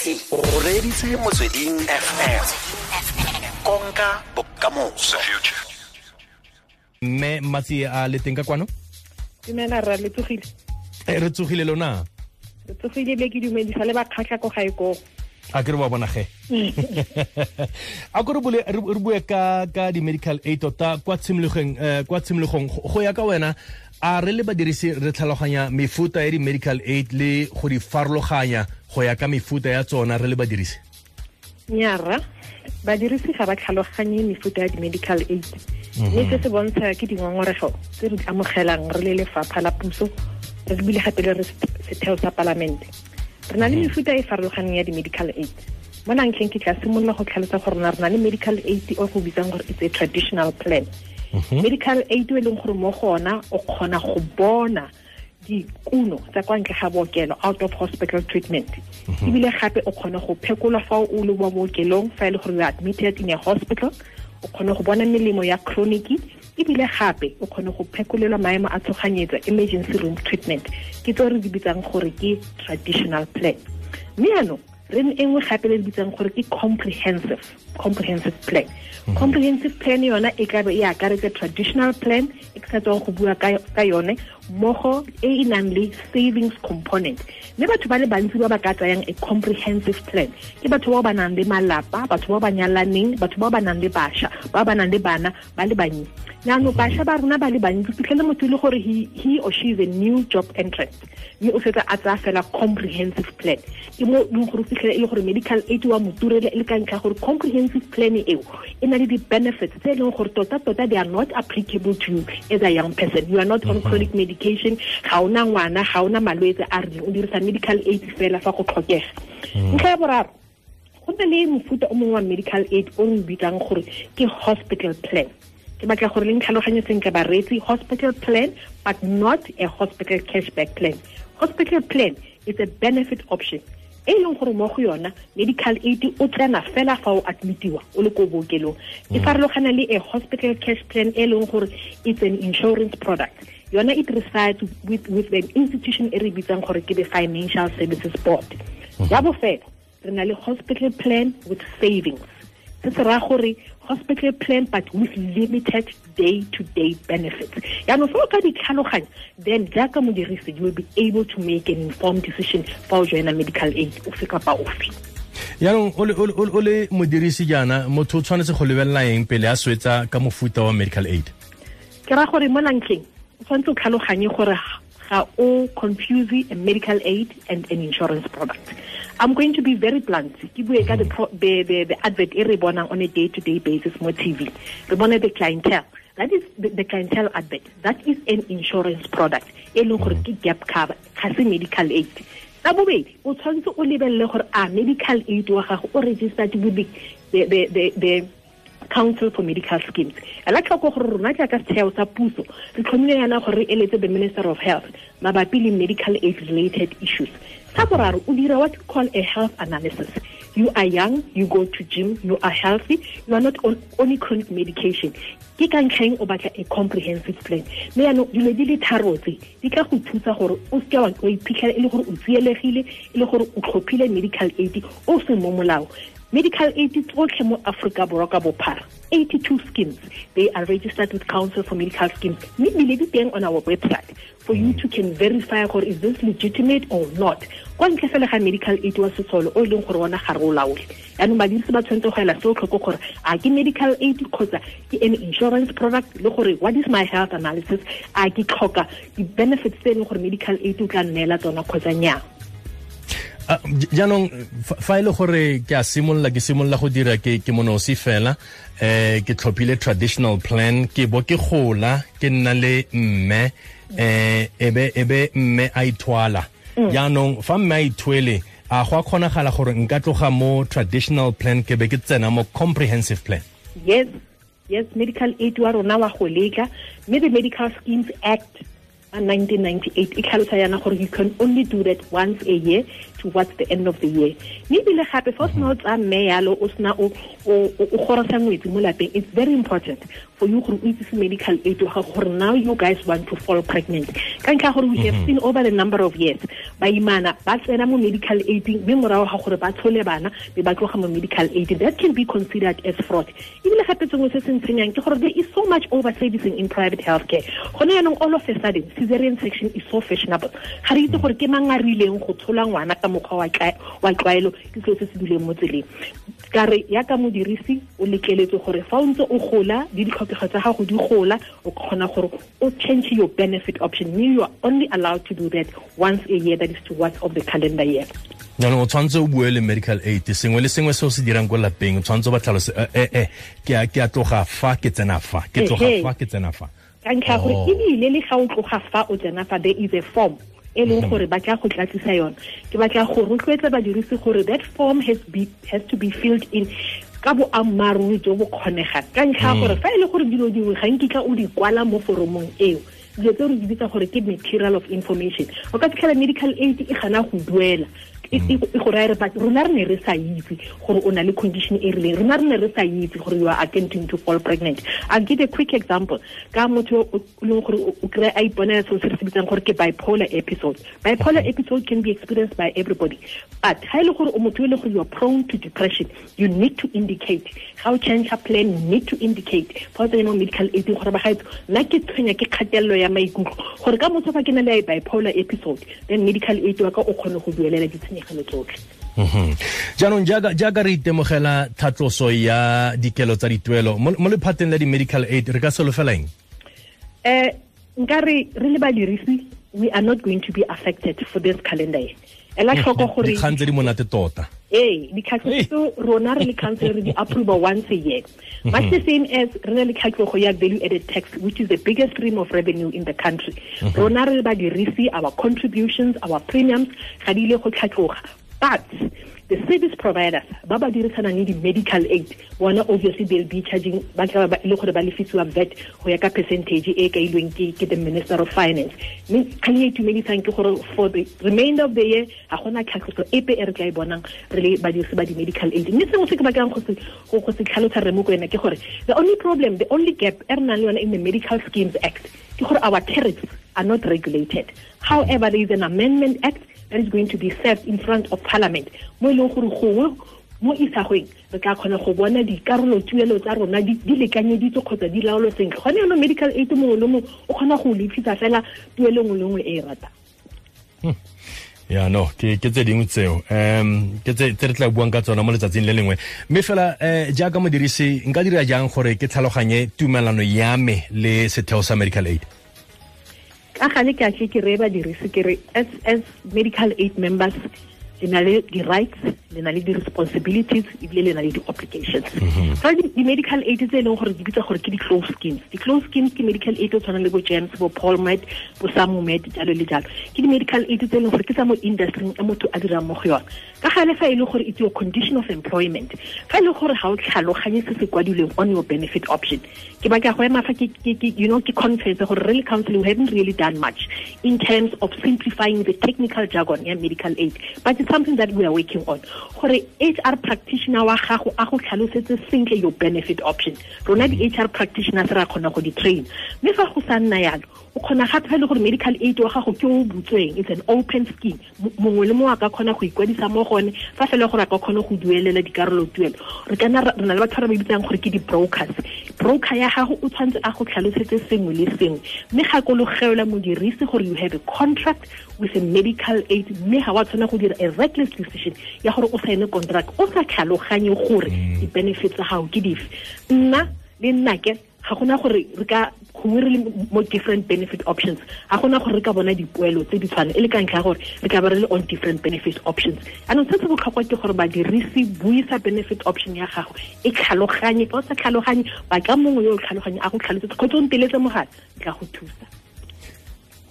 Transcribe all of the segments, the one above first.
motsweletshi o reditse motsweding fm konka bokamoso. Mme matsi a le teng ka kwano? Dumela rra le tsogile. Eh, re tsogile lona? Re tsogile le ke dumedisa le bakgatlha ko gae koo. A ke re wa bona ge? A ko re bue ka ka di-medical aid tota kwa tshimologong eh, kwa tshimologong. Go go ya ka wena a re le badirisi re tlhaloganya mefuta ya di-medical aid le go di farologanya go ya ka mefuta ya tsona re le badirisi? Nnyarra badirisi ga ba tlhaloganye mefuta ya di-medical aid. Mme se se bontsha ke dingongorego tse re di amogelang re le lefapha la puso re bile gape le re setheo sa palamente. Re na le mefuta e e farologaneng ya di-medical aid. Mo nantleng ke tla simolola go tlhalosa gore na re na le medical aid o go bitsang gore it's a traditional plan. Medical aid e leng gore mo go ona o kgona go bona dikuno tsa kwa ntle ga bookelo out of hospital treatment. Ebile gape o kgona go phekolwa fa o le mo bookelong fa e le gore you admitted in a hospital o kgona go bona melemo ya chronic ebile gape o kgone go phekolelwa maemo a tshoganyetso emergency room treatment. Ke tse re di bitsang gore ke traditional plan. Mme yaanong re e nngwe gape le bitsang gore ke comprehensive comprehensive plan. Comprehensive plan yona e kabe e akaretse traditional plan e ke sa tswang go bua ka yone mmogo e e nang le savings component. Mme batho ba le bantsi ba ba ka tsayang a comprehensive plan ke batho bao ba nang le malapa batho bao ba nyalaneng batho bao ba nang le bašwa bao ba nang le bana ba le bannye. Jaanong bašwa ba rona ba le bantsi fitlhele motho le gore he, or she is a new job entrant. Mme o fetsa a tsaya fela comprehensive plan. Ke mo leng gore o fitlhele e le gore medical aid wa mo turele e le ka ntlha gore comprehensive plan eo e na le di-benefits tse e leng gore tota-tota they are not applicable to you as a young person. You are not on mhm. chronic medication ga ona ngwana ga ona malwetse a rileng o dirisa medical aid fela fa go tlhokega. Mm. Ntlha ya boraro go na le mofuta o mongwe wa medical aid o re bitsang gore ke hospital plan. Ke batla gore le ntlhaloganye sentle bareetsi hospital plan but not a hospital cashback plan. Hospital plan is a benefit option. E leng gore mo go yona medical aid o tsena fela fa o admitiwa o le ko bookelong. E mm. farologana le a hospital cash plan e leng gore it's an insurance product yona it resides with, with an institution e re bitsang gore ke the financial services board. Ya mhm. bofelo re na le hospital plan with savings. Se se raya gore hospital plan but with limited day to day benefits. Yaanong fa o ka di tlhaloganya then jaaka modirisi you will be able to make an informed decision fa o joina medical aid ofe kapa ofe. Yaanong o le- modirisi jaana motho o tshwanetse go lebelela eng pele a swetsa ka mofuta wa medical aid? Ke raya gore mo tshwanetse o tlhaloganye gore ga o confuse a medical aid and an insurance product. I'm going to be very blunt. Ke bue ka the, advert e re bonang on a day to day basis mo tv re bona the clientele. That is the, the clientele advert. That is an insurance product. E leng gore ke gap cover ga se medical aid. Sa bobedi o tshwanetse o lebelele gore a medical aid wa gago o registered with the, the, the, the council for medical schemes. Ela tlhoko gore rona jaaka setheo sa puso re tlhomile yana gore re eletse the minister of health mabapi le medical aid related issues. Sa boraro o dira what we call a health analysis. You are young you go to gym you are healthy you are not on only chronic medication. Ke ka ntlheng o batla a comprehensive plan? Mme yaanong dilo di le tharo tse di tla go thusa gore o seke wa iphitlhela e le gore o tsielegile e le gore o tlhophile medical aid o mo molao medical aid tsotlhe mo aforika borwa ka bophara. 82 schemes they are registered with council for medical schemes. Mme ebile di teng on our website for you to can verify gore is this legitimate or not. Kwa ntle fela ga medical aid wa setsolo o e leng gore ona ga re o laole. Yaanong badirisi ba tshwanetse go ela seo tlhoko gore a ke medical aid kgotsa ke an insurance product le gore what is my health analysis? A ke tlhoka di-benefits tse e leng gore medical aid o tla nneela tsona kgotsa j- jaanong fa e le gore ke a simolola ke simolola go dira ke ke monosi fela eh ke tlhophile traditional plan ke bo ke gola ke nna le mme eh ebe ebe mme a ithwala. Jaanong fa mme a ithwele a go a kgonagala gore nka tloga mo traditional plan ke be ke tsena mo comprehensive plan. Yes. Yes medical aid wa rona wa go letla mme the medical schemes act 1998 e tlhalosa yana gore you can only do that once a year towards the end of the year. Mme ebile gape fa o sena o mhm. tsaya mme yalo o sena o o- o- o gorosa ngwetsi mo lapeng it's very important for you gore o itsese medical aid wa gago gore now you guys want to fall pregnant. Ka ntlha gore we have mhm. seen over the number of years baimana ba tsena mo medical aid mme morago ga gore ba tshole bana be ba tloga mo medical aid. That can be considered as fraud. Ebile gape tsengwe se se ntshwenyang ke gore there is so much over servicing in private health care gone yaanong all of a sudden caesarean section is so fashionable. Ga re itse mhm. gore ke mang a rileng go tshola ngwana ka mokgwa wa tlwaelo ke seo se se dileng mo tseleng. Ka re yaka modirisi o letleletswe gore fa o ntse o gola le ditlhokego tsa gago di gola o kgona gore o change your benefit option mme you are only allowed to do that once a year that is towards of the calendar year. Jaanong o tshwanetse o bue le medical aid. Sengwe le sengwe se o se dirang ko lapeng o tshwanetse o ba tlhalose eh eh ke a tloga fa ke tsena fa ke tloga fa ke tsena fa. Ka ntlha gore oh. ebile le ga o tloga fa o tsena fa there is a form e leng gore ba tla go tlatsisa yone ke batla go rotloetsa badirisi gore that form has, be, has to be filled in ka boammaaruri jo bo kgonegang. Ka ntlha mm. gore fa e le gore dilo dingwe ga nkitla o di kwala mo foromong eo dilo tse re di bitsa gore ke material of information o ka fitlhela medical aid e gana go duela go raya re but rona re ne re sa itse gore o na le condition e rileng. Rona re ne re sa itse gore you are attempting to fall pregnant. I'll give a quick example. Ka motho o leng gore o kry a iponela seo se re se bitsang gore ke bipolar episode. Bipolar episode can be experienced by everybody. But ga e le gore o motho e le gore you are prone to depression you need to indicate. Ga o change plan you need to indicate. Fa o medical aid gore ba gaetso nna ke tshwenya ke kgatelelo ya maikutlo. Gore ka motho fa ke na le bipolar episode then medical aid wa ka o kgone go duelela ditshenyego ditshenyegelo tsotlhe. Mhm. jaanong jaaka re itemogela tlhatloso ya dikelo tsa dituelo mo lephateng la di-medical aid re ka solofelang um nka re re le badirisi we are not going to be affected for this calendar ela tlhoko gore dikgang tse di monate tota ee dikgatlhego rona re le council re di approve once a year. Much the same as re na le kgatlhego ya value added tax which is the biggest stream of revenue in the country. Mhm. rona re le badirisi our contributions our premiums ga di ile go tlhatlhoga. But the service providers ba ba dirisanang le di-medical aid bona obviously they'll be charging ba tla ba ile gore ba lefisiwa VAT go ya ka percentage e kailweng ke the minister of finance. Mme kgang e itumedisang ke gore for the remainder of the year ga gona tlhatlhoso epe e re tla e bonang re le badirisi ba di-medical aid. Mme sengwe se ke bakang go se tlhalosa re mo ko ena ke gore the only problem the only gap e re nang le yona in the medical schemes act ke gore our tariffs are not regulated. However there is an amendment act that is going to be served in front of parliament. Mo e leng gore gongwe mo isagweng re ka kgona go bona dikarolo tuelo tsa rona di lekanyeditse kgotsa di laolo sentle. Gone yanong medical aid mongwe le mongwe o kgona go lefisa fela tuelo nngwe le nngwe e e ratang. Hmm. ya no ke ke tse dingwe tseo. Um ke tse re tla buang ka tsona mo letsatsing le lengwe. Mme fela um jaaka modirisi nka dira jang gore ke tlhaloganye tumelano ya me le setheo sa medical aid ka gale ke a ke re badirisi ke re as medical aid members le na le di-rights le na le di-responsibilities ebile le na le di-obligations. Fa mhm. di-medical aid tse e leng gore di bitsa gore ke di-close schemes di-close schemes ke medical aid o tshwanang le bo james bo Polmed bo Samwumed jalo le jalo. Ke di-medical aid tse e leng gore ke tsa mo industry e motho a dirang mo go yone. Ka gale fa e le gore it's your condition of employment fa e le gore ga o tlhaloganye se se kwadilweng on your benefit option ke ba ka go ema fa you know ke conference gore really council we haven't really done much in terms of simplifying the technical jargon ya medical aid. But something that we are working on. Gore HR practitioner wa gago a go tlhalosetse sentle your benefit option. Rona di-HR practitioners ra kgona go di-train mme fa go sa nna yalo o kgona gape le gore medical aid wa gago ke o butsweng. It's an open scheme. Mongwe le mongwe a ka kgona go ikwadisa mo gone fa fela gore a ka kgona go duelela dikarolo tuelo. Re kana re na le batho ba ba bitsang gore ke di-brokers. Broker ya gago o tshwanetse a go tlhalosetse sengwe le sengwe. Mme gakologelwa modirisi gore you have a contract with a medical aid mme ga wa tshwana go dira a reckless decision ya gore o saene contract o sa tlhaloganye gore mm. di-benefits tsa gago ke dife. Nna le nnake ga gona gore re ka gongwe re le mo different benefit options ga gona gore re ka bona dipoelo tse di tshwane e le ka ntlha ya gore re ka ba re le on different benefit options. Anong se se botlhokwa ke gore badirisi buisa benefit option ya gago e tlhaloganye fa o sa tlhaloganye ba ka mongwe yo o tlhaloganye a go tlhalosetse kgotsa o nteletse mogala tla go thusa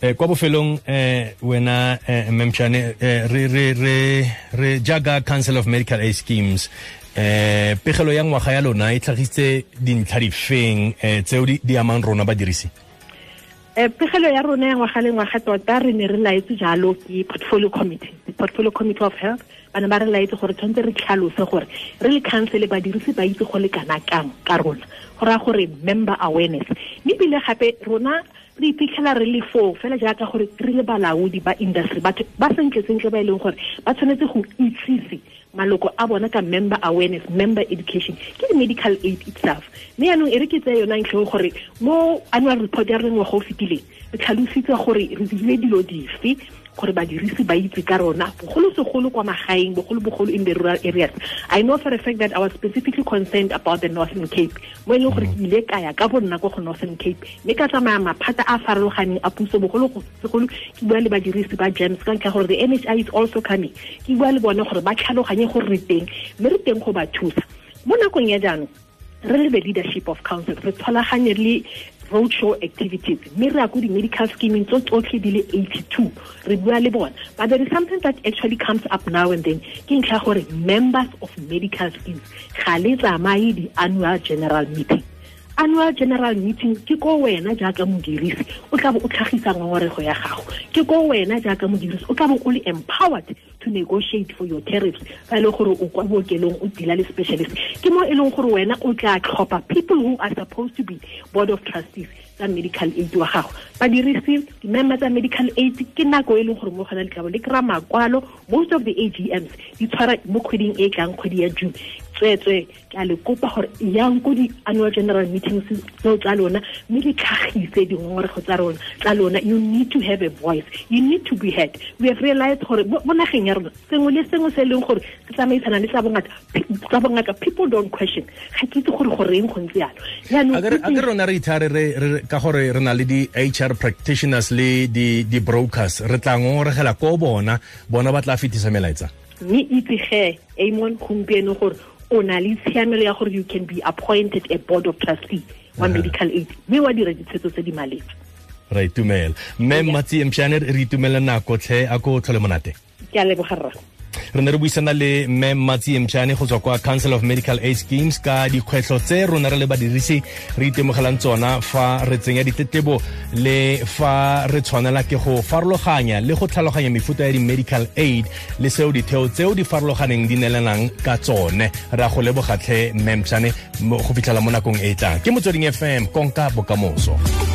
eh kwa bofelong eh wena eh memchane eh, re re re re jaga council of medical aid schemes. Eh pegelo ya ngwaga ya lona e tlhagitse dintlha difeng eh tseo di amang rona badirisi? Um pegelo ya rona ya ngwaga le ngwaga tota re ne re laetse jalo ke portfolio committee the portfolio committee of health ba ne ba re laetse gore tshwanetse re tlhalose gore re le council badirisi ba itse go le kang ka rona. Go raya gore member awareness. Mme ebile gape rona re iphitlhela re le foo fela jaaka gore re le balaodi ba industry. Batho ba sentle-sentle ba e leng gore ba tshwanetse go itsise maloko a bona ka member awareness member education. Ke di-medical aid itself. Mme yaanong e re ke tseye yona ntlheng gore mo annual report ya re ngwaga o fetileng tlhalositse gore re dire dilo dife gore badirisi ba itse ka rona bogolosegolo kwa magaeng bogolo-bogolo in the rural areas. I know for a fact that i was specifically concerned about the northern cape mo e leng gore ke ile ka ka bonna ko go northern cape mme ka tsamaya maphata a farologaneng a puso bogolosegolo ke bua le badirisi ba gems ka ntlha gore the nhi is also coming. Ke bua le bone gore ba tlhaloganye gore re teng mme re teng go ba thusa. Mo nakong ya jaanong re le the leadership of council re tshwalaganye le roadshow activities. Mme re ya ko di-medical scheming tso tsotlhe di le 82 re bua le bona. But there is something that actually comes up now and then. Ke ntlha gore members of medical schemes ga le tsamaye di-annual general meeting annual general meeting ke ko wena jaaka modirisi o tla bo o tlhagisa ngongorego ya gago. Ke ko wena jaaka modirisi o tla bo o le empowered to negotiate for your tariffs. E le gore o kwa bookelong o dila le specialist. Ke mo e leng gore wena o tla tlhopha people who are supposed to be board of trustees tsa medical aid wa gago. Badirisi member tsa medical aid ke nako e leng gore mo gona letlabo le kry-a makwalo. Most of the agms di tshwara mo kgweding e tlang kgwedi ya june tsweetswe ke a le kopa gore yang ko di-annual general meetings tseo tsa lona mme le tlhagise dingongorego tsa rona tsa lona. You need to have a voice. You need to be heard. We have realized gore mo nageng ya rona sengwe le sengwe se e leng gore se tsamaisana le tsa bongaka people don't question. Ga ke itse gore goreng go ntse yalo. A ke rona re ithare ka gore re na le di-hr practitioners le di-brokers re tla ngongoregela ko bona bona ba tla fetisa melaetsa. Mme itse ge amon gompieno gore o na le tshiamelo ya gore you can be appointed a board of trustee wa medical aid mme wa dira ditshwetso tse di maleba. Ra itumela. Mme matsi empšane re itumela nako tlhe a ko tlhole monate. Ke a leboga rra re ne re buisana le mme matsi empšane go tswa kwa council of medical aid schemes ka dikgwetlho tse rona re le badirisi re itemogelang tsona fa re tsenya ditletlebo le fa re tshwanela ke go farologanya le go tlhaloganya mefuta ya di-medical aid le seo ditheo tseo di farologaneng di neelanang ka tsone. Re a go lebogatlhe mme mpšane go fitlhela mo nakong e e tlang. Ke motsweding fm konka bokamoso